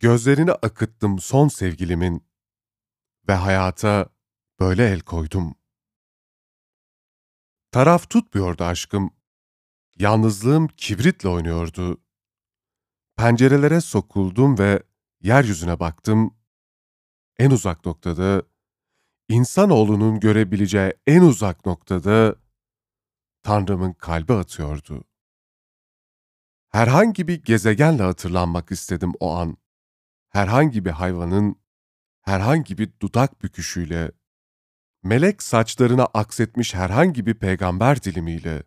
Gözlerini akıttım son sevgilimin ve hayata böyle el koydum. Taraf tutmuyordu aşkım. Yalnızlığım kibritle oynuyordu. Pencerelere sokuldum ve yeryüzüne baktım. En uzak noktada, insanoğlunun görebileceği en uzak noktada Tanrım'ın kalbi atıyordu. Herhangi bir gezegenle hatırlanmak istedim o an. Herhangi bir hayvanın, herhangi bir dudak büküşüyle, melek saçlarına aksetmiş herhangi bir peygamber dilimiyle.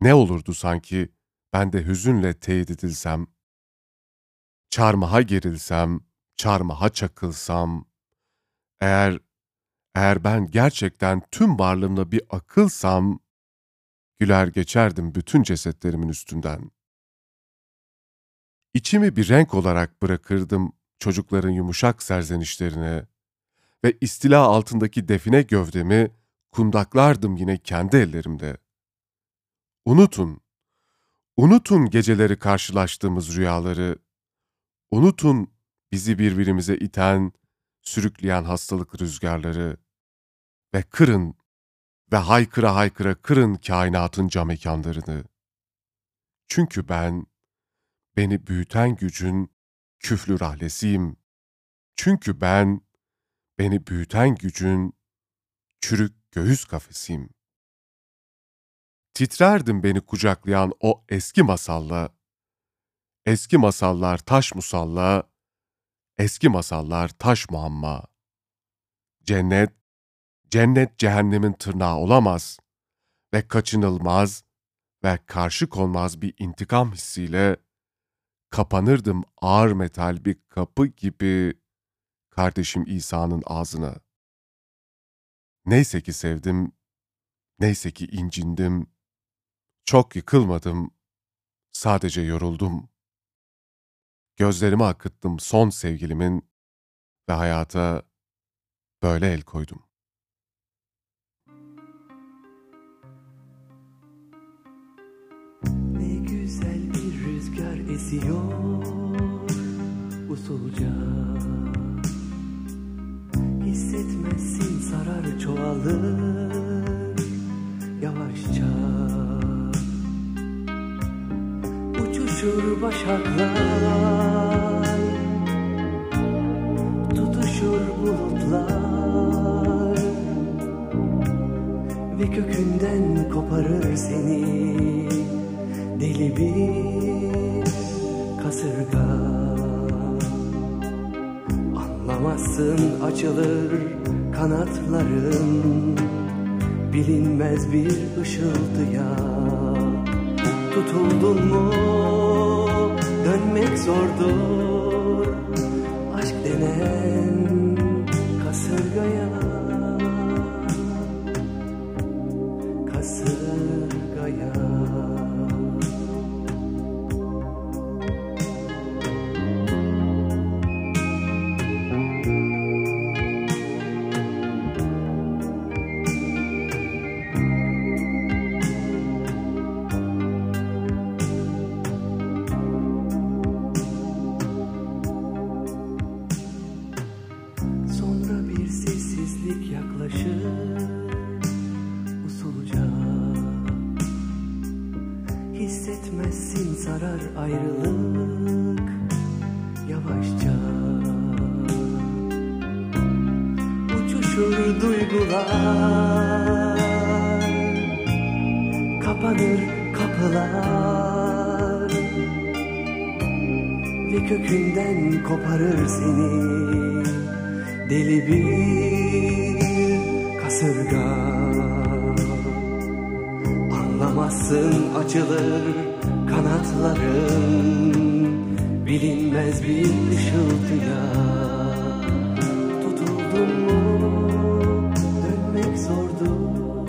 Ne olurdu sanki ben de hüzünle teyit edilsem, çarmıha gerilsem, çarmıha çakılsam, eğer, eğer ben gerçekten tüm varlığımla bir akılsam, güler geçerdim bütün cesetlerimin üstünden. İçimi bir renk olarak bırakırdım çocukların yumuşak serzenişlerine ve istila altındaki define gövdemi kundaklardım yine kendi ellerimde. Unutun, unutun geceleri karşılaştığımız rüyaları, unutun bizi birbirimize iten, sürükleyen hastalık rüzgarları ve kırın ve haykıra haykıra kırın kainatın cam mekanlarını. Çünkü ben, beni büyüten gücün küflü rahlesiyim. Çünkü ben, beni büyüten gücün çürük göğüs kafesiyim. Titrerdim beni kucaklayan o eski masalla. Eski masallar taş musalla, eski masallar taş muamma. Cennet, cennet cehennemin tırnağı olamaz ve kaçınılmaz ve karşı konmaz bir intikam hissiyle kapanırdım ağır metal bir kapı gibi kardeşim İsa'nın ağzına. Neyse ki sevdim, neyse ki incindim, çok yıkılmadım, sadece yoruldum. Gözlerimi akıttım son sevgilimin ve hayata böyle el koydum. Esiyor usulca. Hissetmezsin sarar çoğalır yavaşça. Uçuşur başaklar Tutuşur bulutlar. Ve kökünden koparır seni Deli bir kasırga. Anlamazsın açılır kanatların Bilinmez bir ışıltıya. Tutuldun mu? Dönmek zordur. Aşk denen kasırgaya. Kasırgaya usulca Hissetmezsin sarar ayrılık. Yavaşça Uçuşur duygular. Kapanır kapılar. Ve kökünden koparır seni. Deli bir kasırga Anlamazsın açılır kanatların Bilinmez bir ışıltıya. Tutuldun mu? Dönmek zordur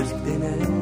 Aşk denen